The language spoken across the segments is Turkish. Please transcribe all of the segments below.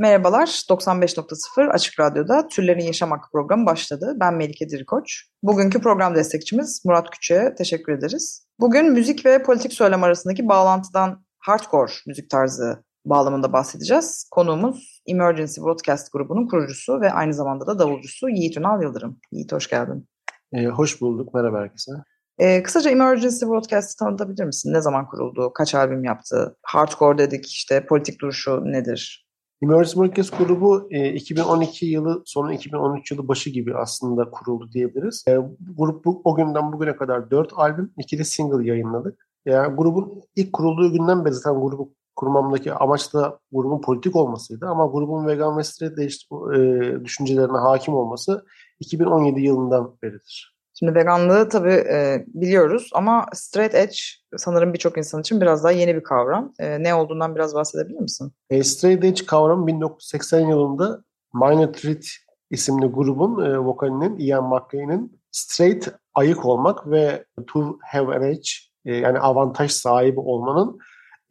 Merhabalar, 95.0 Açık Radyo'da Türlerin Yaşam Hakkı programı başladı. Ben Melike Dirikoç. Bugünkü program destekçimiz Murat Küçük'e teşekkür ederiz. Bugün müzik ve politik söylem arasındaki bağlantıdan hardcore müzik tarzı bağlamında bahsedeceğiz. Konuğumuz Emergency Broadcast grubunun kurucusu ve aynı zamanda da davulcusu Yiğit Ünal Yıldırım. Yiğit hoş geldin. Ee, hoş bulduk. Merhaba herkese. Ee, kısaca Emergency Broadcast'ı tanıtabilir misin? Ne zaman kuruldu? Kaç albüm yaptı? Hardcore dedik işte politik duruşu nedir? Emergency Broadcast grubu e, 2012 yılı sonu 2013 yılı başı gibi aslında kuruldu diyebiliriz. E, grup bu, o günden bugüne kadar 4 albüm, 2 de single yayınladık. Yani grubun ilk kurulduğu günden beri zaten grubu kurmamdaki amaç da grubun politik olmasıydı. Ama grubun vegan ve straight e, düşüncelerine hakim olması 2017 yılından beridir. Şimdi veganlığı tabii e, biliyoruz ama straight edge sanırım birçok insan için biraz daha yeni bir kavram. E, ne olduğundan biraz bahsedebilir misin? E, straight edge kavramı 1980 yılında Minor Threat isimli grubun e, vokalinin Ian McCain'in straight ayık olmak ve to have an edge e, yani avantaj sahibi olmanın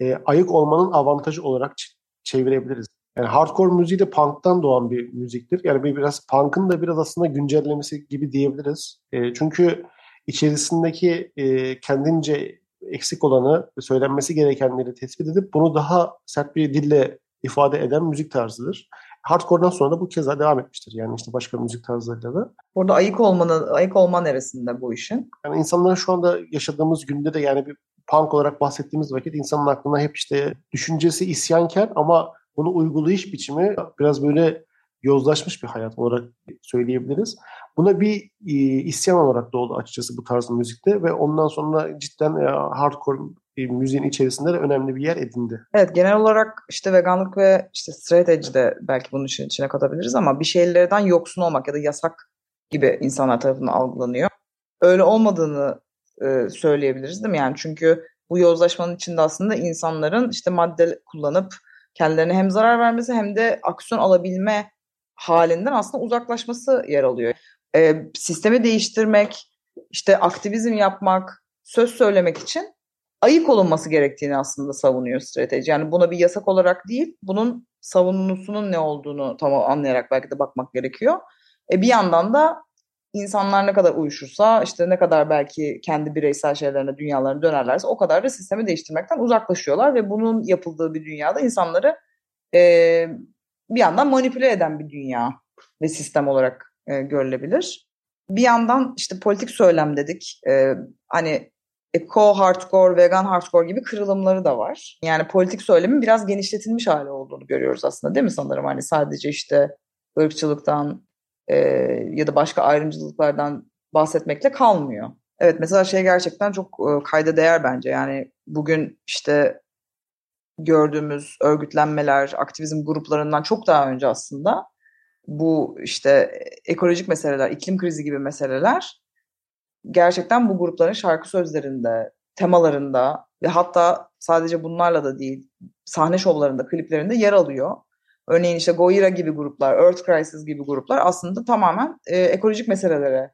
e, ayık olmanın avantajı olarak çevirebiliriz. Yani hardcore müziği de punk'tan doğan bir müziktir. Yani bir biraz punk'ın da biraz aslında güncellemesi gibi diyebiliriz. E, çünkü içerisindeki e, kendince eksik olanı, söylenmesi gerekenleri tespit edip bunu daha sert bir dille ifade eden müzik tarzıdır. Hardcore'dan sonra da bu keza devam etmiştir. Yani işte başka müzik tarzlarıyla da. Burada ayık olmanın, ayık olma neresinde bu işin? Yani insanlar şu anda yaşadığımız günde de yani bir punk olarak bahsettiğimiz vakit insanın aklına hep işte düşüncesi isyankar ama bunu uygulayış biçimi biraz böyle yozlaşmış bir hayat olarak söyleyebiliriz. Buna bir e, isyan olarak doğdu açıkçası bu tarz müzikte ve ondan sonra cidden e, hardcore e, müziğin içerisinde de önemli bir yer edindi. Evet genel olarak işte veganlık ve işte straight edge de belki bunun için içine katabiliriz ama bir şeylerden yoksun olmak ya da yasak gibi insanlar tarafından algılanıyor. Öyle olmadığını e, söyleyebiliriz değil mi? Yani çünkü bu yozlaşmanın içinde aslında insanların işte madde kullanıp kendilerine hem zarar vermesi hem de aksiyon alabilme halinden aslında uzaklaşması yer alıyor. E, sistemi değiştirmek, işte aktivizm yapmak, söz söylemek için ayık olunması gerektiğini aslında savunuyor strateji. Yani buna bir yasak olarak değil, bunun savunusunun ne olduğunu tam anlayarak belki de bakmak gerekiyor. E, bir yandan da insanlar ne kadar uyuşursa, işte ne kadar belki kendi bireysel şeylerine, dünyalarına dönerlerse o kadar da sistemi değiştirmekten uzaklaşıyorlar ve bunun yapıldığı bir dünyada insanları e, bir yandan manipüle eden bir dünya ve sistem olarak e, görülebilir. Bir yandan işte politik söylem dedik. E, hani eco hardcore, vegan hardcore gibi kırılımları da var. Yani politik söylemin biraz genişletilmiş hali olduğunu görüyoruz aslında değil mi sanırım? Hani sadece işte ırkçılıktan e, ya da başka ayrımcılıklardan bahsetmekle kalmıyor. Evet mesela şey gerçekten çok e, kayda değer bence. Yani bugün işte gördüğümüz örgütlenmeler, aktivizm gruplarından çok daha önce aslında bu işte ekolojik meseleler, iklim krizi gibi meseleler gerçekten bu grupların şarkı sözlerinde, temalarında ve hatta sadece bunlarla da değil sahne şovlarında, kliplerinde yer alıyor. Örneğin işte Goira gibi gruplar, Earth Crisis gibi gruplar aslında tamamen e, ekolojik meselelere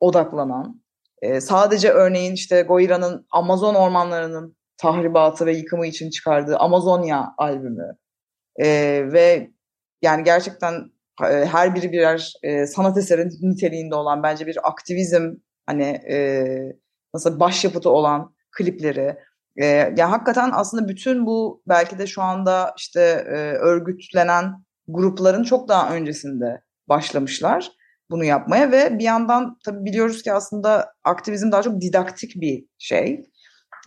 odaklanan, e, sadece örneğin işte Goira'nın Amazon ormanlarının tahribatı ve yıkımı için çıkardığı Amazonya albümü e, ve yani gerçekten e, her biri birer e, sanat eseri niteliğinde olan bence bir aktivizm hani e, nasıl başyapıtı olan klipleri e, yani hakikaten aslında bütün bu belki de şu anda işte e, örgütlenen grupların çok daha öncesinde başlamışlar bunu yapmaya ve bir yandan tabii biliyoruz ki aslında aktivizm daha çok didaktik bir şey.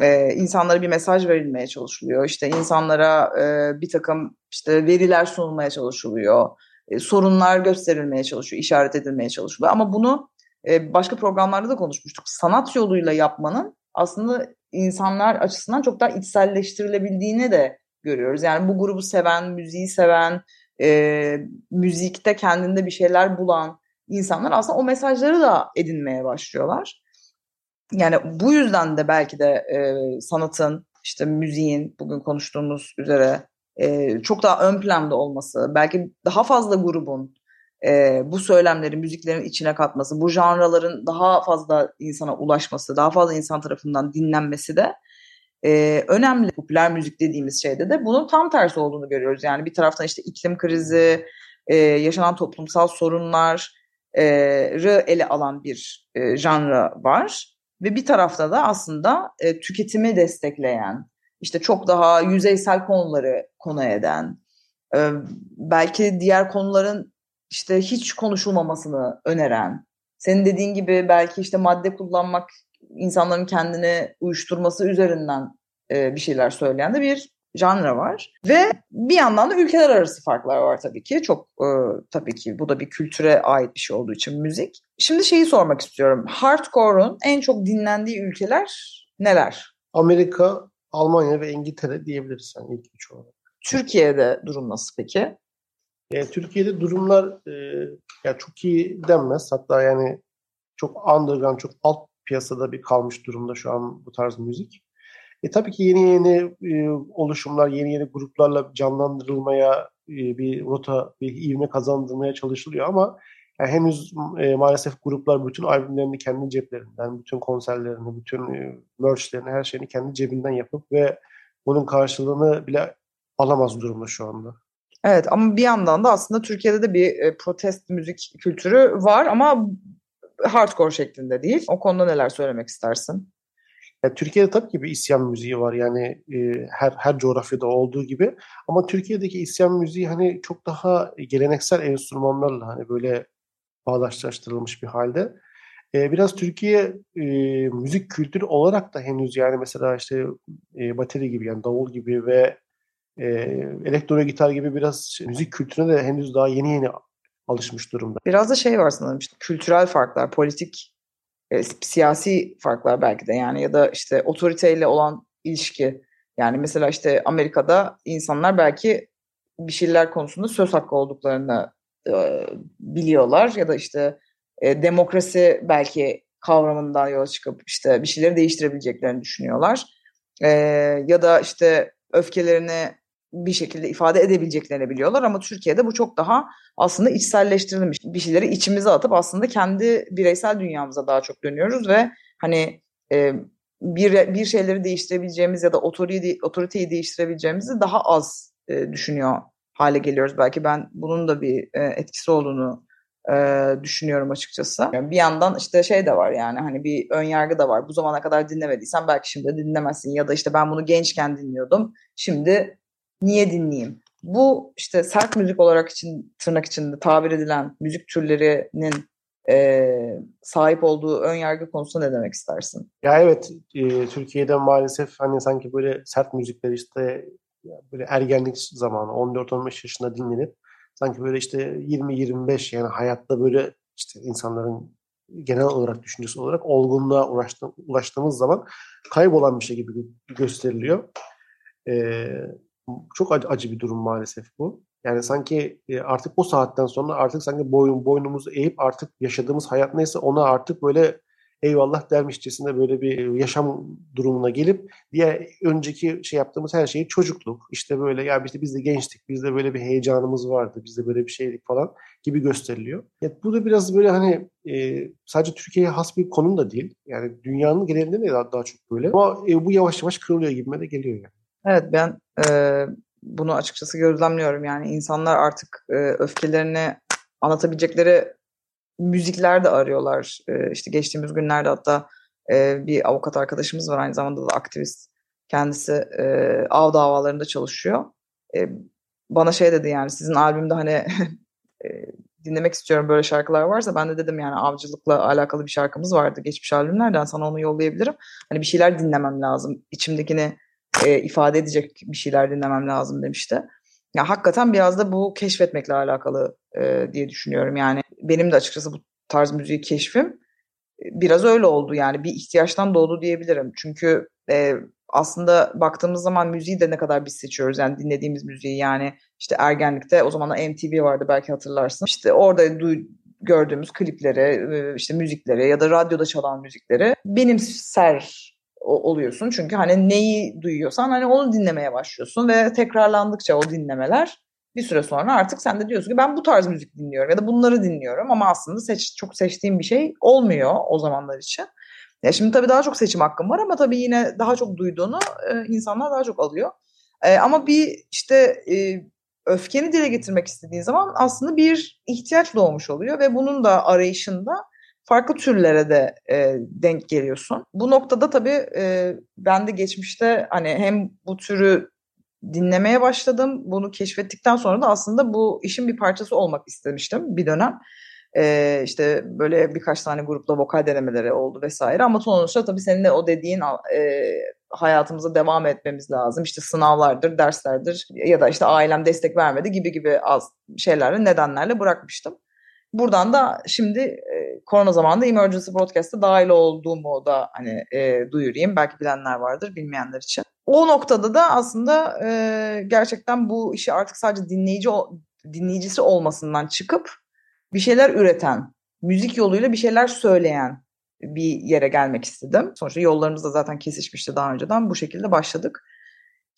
Ee, insanlara bir mesaj verilmeye çalışılıyor. İşte insanlara e, bir takım işte veriler sunulmaya çalışılıyor. E, sorunlar gösterilmeye çalışıyor, işaret edilmeye çalışılıyor. Ama bunu e, başka programlarda da konuşmuştuk. Sanat yoluyla yapmanın aslında insanlar açısından çok daha içselleştirilebildiğini de görüyoruz. Yani bu grubu seven, müziği seven, e, müzikte kendinde bir şeyler bulan insanlar aslında o mesajları da edinmeye başlıyorlar. Yani bu yüzden de belki de e, sanatın, işte müziğin bugün konuştuğumuz üzere e, çok daha ön planda olması, belki daha fazla grubun e, bu söylemleri müziklerin içine katması, bu janraların daha fazla insana ulaşması, daha fazla insan tarafından dinlenmesi de e, önemli. Popüler müzik dediğimiz şeyde de bunun tam tersi olduğunu görüyoruz. Yani bir taraftan işte iklim krizi, e, yaşanan toplumsal sorunlar e, ele alan bir e, janra var. Ve bir tarafta da aslında e, tüketimi destekleyen, işte çok daha yüzeysel konuları konu eden, e, belki diğer konuların işte hiç konuşulmamasını öneren, senin dediğin gibi belki işte madde kullanmak insanların kendini uyuşturması üzerinden e, bir şeyler söyleyen de bir janra var. Ve bir yandan da ülkeler arası farklar var tabii ki. Çok e, tabii ki bu da bir kültüre ait bir şey olduğu için müzik. Şimdi şeyi sormak istiyorum. Hardcore'un en çok dinlendiği ülkeler neler? Amerika, Almanya ve İngiltere diyebiliriz yani ilk üç olarak. Türkiye'de durum nasıl peki? E, Türkiye'de durumlar e, ya çok iyi denmez. Hatta yani çok underground, çok alt piyasada bir kalmış durumda şu an bu tarz müzik. E tabii ki yeni yeni e, oluşumlar, yeni yeni gruplarla canlandırılmaya e, bir rota, bir ivme kazandırmaya çalışılıyor ama yani henüz e, maalesef gruplar bütün albümlerini kendi ceplerinden, bütün konserlerini, bütün e, merchlerini, her şeyini kendi cebinden yapıp ve bunun karşılığını bile alamaz durumda şu anda. Evet ama bir yandan da aslında Türkiye'de de bir e, protest müzik kültürü var ama hardcore şeklinde değil. O konuda neler söylemek istersin? Yani Türkiye'de tabii ki bir isyan müziği var yani e, her her coğrafyada olduğu gibi ama Türkiye'deki isyan müziği hani çok daha geleneksel enstrümanlarla hani böyle bağdaşlaştırılmış bir halde. E, biraz Türkiye e, müzik kültürü olarak da henüz yani mesela işte e, bateri gibi yani davul gibi ve e, elektro gitar gibi biraz müzik kültürüne de henüz daha yeni yeni alışmış durumda. Biraz da şey var sanırım işte kültürel farklar, politik, e, siyasi farklar belki de yani ya da işte otoriteyle olan ilişki. Yani mesela işte Amerika'da insanlar belki bir şeyler konusunda söz hakkı olduklarını e, biliyorlar ya da işte e, demokrasi belki kavramından yola çıkıp işte bir şeyleri değiştirebileceklerini düşünüyorlar. E, ya da işte öfkelerini bir şekilde ifade edebileceklerini biliyorlar ama Türkiye'de bu çok daha aslında içselleştirilmiş. Bir şeyleri içimize atıp aslında kendi bireysel dünyamıza daha çok dönüyoruz ve hani e, bir bir şeyleri değiştirebileceğimiz ya da otoriteyi, otoriteyi değiştirebileceğimizi daha az e, düşünüyor hale geliyoruz. Belki ben bunun da bir e, etkisi olduğunu e, düşünüyorum açıkçası. Bir yandan işte şey de var yani hani bir ön yargı da var. Bu zamana kadar dinlemediysen belki şimdi dinlemezsin ya da işte ben bunu gençken dinliyordum. Şimdi niye dinleyeyim? Bu işte sert müzik olarak için tırnak içinde tabir edilen müzik türlerinin e, sahip olduğu ön yargı konusunda ne demek istersin? Ya evet e, Türkiye'de maalesef hani sanki böyle sert müzikler işte böyle ergenlik zamanı 14-15 yaşında dinlenip sanki böyle işte 20-25 yani hayatta böyle işte insanların genel olarak düşüncesi olarak olgunluğa ulaştı, ulaştığımız zaman kaybolan bir şey gibi gösteriliyor. Ee, çok acı, acı bir durum maalesef bu. Yani sanki e, artık o saatten sonra artık sanki boyun boynumuzu eğip artık yaşadığımız hayat neyse ona artık böyle eyvallah dermişçesinde böyle bir yaşam durumuna gelip diğer önceki şey yaptığımız her şeyi çocukluk işte böyle ya işte biz de gençtik bizde böyle bir heyecanımız vardı bizde böyle bir şeylik falan gibi gösteriliyor. Ya bu da biraz böyle hani e, sadece Türkiye'ye has bir konum da değil. Yani dünyanın genelinde de daha, daha çok böyle. Ama e, bu yavaş yavaş kırılıyor gibime de geliyor yani. Evet ben e, bunu açıkçası gözlemliyorum. Yani insanlar artık e, öfkelerini anlatabilecekleri müzikler de arıyorlar. E, işte geçtiğimiz günlerde hatta e, bir avukat arkadaşımız var aynı zamanda da aktivist. Kendisi e, av davalarında çalışıyor. E, bana şey dedi yani sizin albümde hani e, dinlemek istiyorum böyle şarkılar varsa ben de dedim yani avcılıkla alakalı bir şarkımız vardı geçmiş albümlerden sana onu yollayabilirim. Hani bir şeyler dinlemem lazım. İçimdekini e, ifade edecek bir şeyler dinlemem lazım demişti. Ya hakikaten biraz da bu keşfetmekle alakalı e, diye düşünüyorum. Yani benim de açıkçası bu tarz müziği keşfim e, biraz öyle oldu yani bir ihtiyaçtan doğdu diyebilirim. Çünkü e, aslında baktığımız zaman müziği de ne kadar biz seçiyoruz. Yani dinlediğimiz müziği yani işte ergenlikte o zaman MTV vardı belki hatırlarsın. İşte orada duy- gördüğümüz klipleri, e, işte müzikleri ya da radyoda çalan müzikleri benimser oluyorsun. Çünkü hani neyi duyuyorsan hani onu dinlemeye başlıyorsun ve tekrarlandıkça o dinlemeler bir süre sonra artık sen de diyorsun ki ben bu tarz müzik dinliyorum ya da bunları dinliyorum ama aslında seç, çok seçtiğim bir şey olmuyor o zamanlar için. Ya şimdi tabii daha çok seçim hakkım var ama tabii yine daha çok duyduğunu e, insanlar daha çok alıyor. E, ama bir işte e, öfkeni dile getirmek istediğin zaman aslında bir ihtiyaç doğmuş oluyor ve bunun da arayışında farklı türlere de e, denk geliyorsun. Bu noktada tabii e, ben de geçmişte hani hem bu türü dinlemeye başladım. Bunu keşfettikten sonra da aslında bu işin bir parçası olmak istemiştim bir dönem. Ee, işte böyle birkaç tane grupla vokal denemeleri oldu vesaire ama sonuçta tabii senin de o dediğin e, hayatımıza devam etmemiz lazım. İşte sınavlardır, derslerdir ya da işte ailem destek vermedi gibi gibi az şeylerle nedenlerle bırakmıştım. Buradan da şimdi e, korona zamanında Emergency Broadcast'a dahil olduğumu da hani e, duyurayım. Belki bilenler vardır, bilmeyenler için. O noktada da aslında e, gerçekten bu işi artık sadece dinleyici dinleyicisi olmasından çıkıp bir şeyler üreten, müzik yoluyla bir şeyler söyleyen bir yere gelmek istedim. Sonuçta yollarımız da zaten kesişmişti daha önceden. Bu şekilde başladık.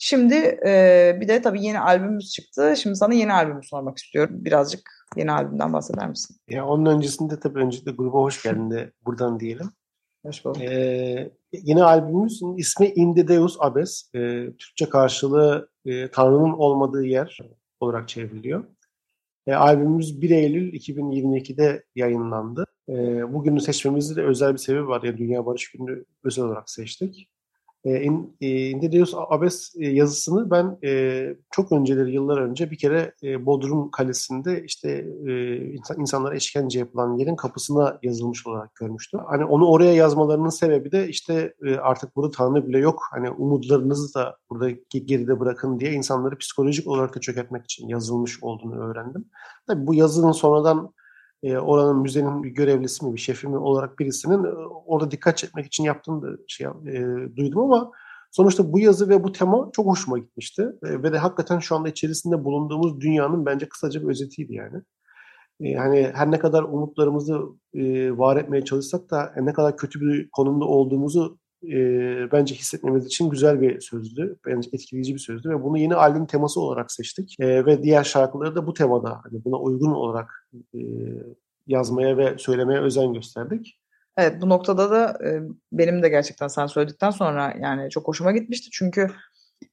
Şimdi e, bir de tabii yeni albümümüz çıktı. Şimdi sana yeni albümü sormak istiyorum. Birazcık yeni albümden bahseder misin? Ya onun öncesinde tabii öncelikle gruba hoş geldin de buradan diyelim. Hoş bulduk. Ee, yeni albümümüzün ismi Inde Deus Abes. Ee, Türkçe karşılığı e, Tanrı'nın olmadığı yer olarak çevriliyor. E, albümümüz 1 Eylül 2022'de yayınlandı. E, bugünü seçmemizde de özel bir sebebi var. Yani Dünya Barış Günü özel olarak seçtik. E, in, e, Indedeus Abes e, yazısını ben çok önceleri, yıllar önce bir kere Bodrum Kalesi'nde işte insan, insanlara işkence yapılan yerin kapısına yazılmış olarak görmüştüm. Hani onu oraya yazmalarının sebebi de işte artık burada Tanrı bile yok. Hani umutlarınızı da burada geride bırakın diye insanları psikolojik olarak da çökertmek için yazılmış olduğunu öğrendim. Tabii bu yazının sonradan e, oranın müzenin bir görevlisi mi, bir şefi mi olarak birisinin e, orada dikkat çekmek için yaptığını da şey e, duydum ama sonuçta bu yazı ve bu tema çok hoşuma gitmişti. E, ve de hakikaten şu anda içerisinde bulunduğumuz dünyanın bence kısaca bir özetiydi yani. E, hani her ne kadar umutlarımızı e, var etmeye çalışsak da ne kadar kötü bir konumda olduğumuzu e, bence hissetmemiz için güzel bir sözdü. Bence etkileyici bir sözdü ve bunu yeni albüm teması olarak seçtik. E, ve diğer şarkıları da bu temada hani buna uygun olarak e, yazmaya ve söylemeye özen gösterdik. Evet bu noktada da e, benim de gerçekten sen söyledikten sonra yani çok hoşuma gitmişti. Çünkü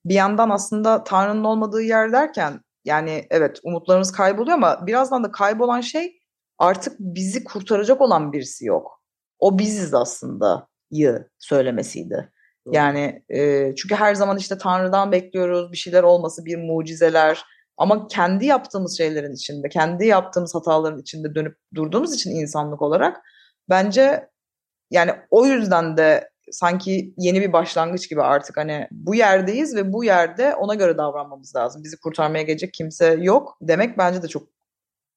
bir yandan aslında Tanrı'nın olmadığı yer derken yani evet umutlarımız kayboluyor ama birazdan da kaybolan şey artık bizi kurtaracak olan birisi yok. O biziz aslında yı söylemesiydi. Yani e, çünkü her zaman işte Tanrı'dan bekliyoruz bir şeyler olması, bir mucizeler ama kendi yaptığımız şeylerin içinde, kendi yaptığımız hataların içinde dönüp durduğumuz için insanlık olarak bence yani o yüzden de sanki yeni bir başlangıç gibi artık hani bu yerdeyiz ve bu yerde ona göre davranmamız lazım. Bizi kurtarmaya gelecek kimse yok demek bence de çok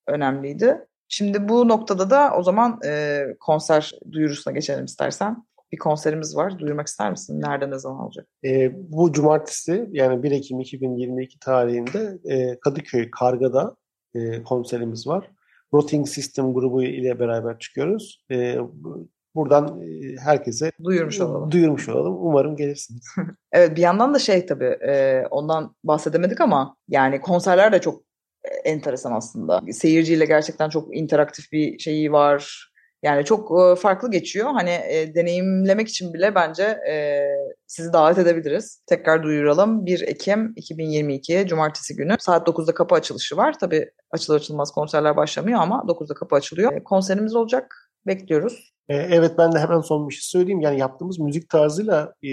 önemliydi. Şimdi bu noktada da o zaman e, konser duyurusuna geçelim istersen bir konserimiz var. Duyurmak ister misin? Nerede ne zaman olacak? E, bu cumartesi yani 1 Ekim 2022 tarihinde e, Kadıköy Karga'da e, konserimiz var. Rotting System grubu ile beraber çıkıyoruz. E, buradan e, herkese duyurmuş olalım. Duyurmuş olalım. Umarım gelirsiniz. evet bir yandan da şey tabii e, ondan bahsedemedik ama yani konserler de çok enteresan aslında. Seyirciyle gerçekten çok interaktif bir şeyi var yani çok farklı geçiyor. Hani e, deneyimlemek için bile bence e, sizi davet edebiliriz. Tekrar duyuralım. 1 Ekim 2022 Cumartesi günü saat 9'da kapı açılışı var. Tabii açılır açılmaz konserler başlamıyor ama 9'da kapı açılıyor. E, konserimiz olacak. Bekliyoruz. Evet ben de hemen son bir şey söyleyeyim. Yani yaptığımız müzik tarzıyla e,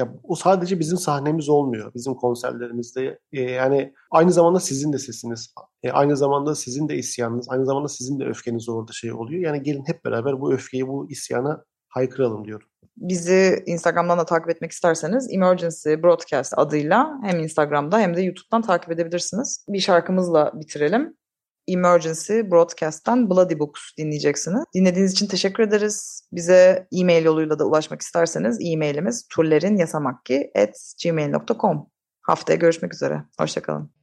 ya o sadece bizim sahnemiz olmuyor. Bizim konserlerimizde e, yani aynı zamanda sizin de sesiniz, e, aynı zamanda sizin de isyanınız, aynı zamanda sizin de öfkeniz orada şey oluyor. Yani gelin hep beraber bu öfkeyi, bu isyana haykıralım diyorum. Bizi Instagram'dan da takip etmek isterseniz Emergency Broadcast adıyla hem Instagram'da hem de YouTube'dan takip edebilirsiniz. Bir şarkımızla bitirelim. Emergency Broadcast'tan Bloody Books dinleyeceksiniz. Dinlediğiniz için teşekkür ederiz. Bize e-mail yoluyla da ulaşmak isterseniz e-mailimiz turlerinyasamakki.gmail.com Haftaya görüşmek üzere. Hoşçakalın.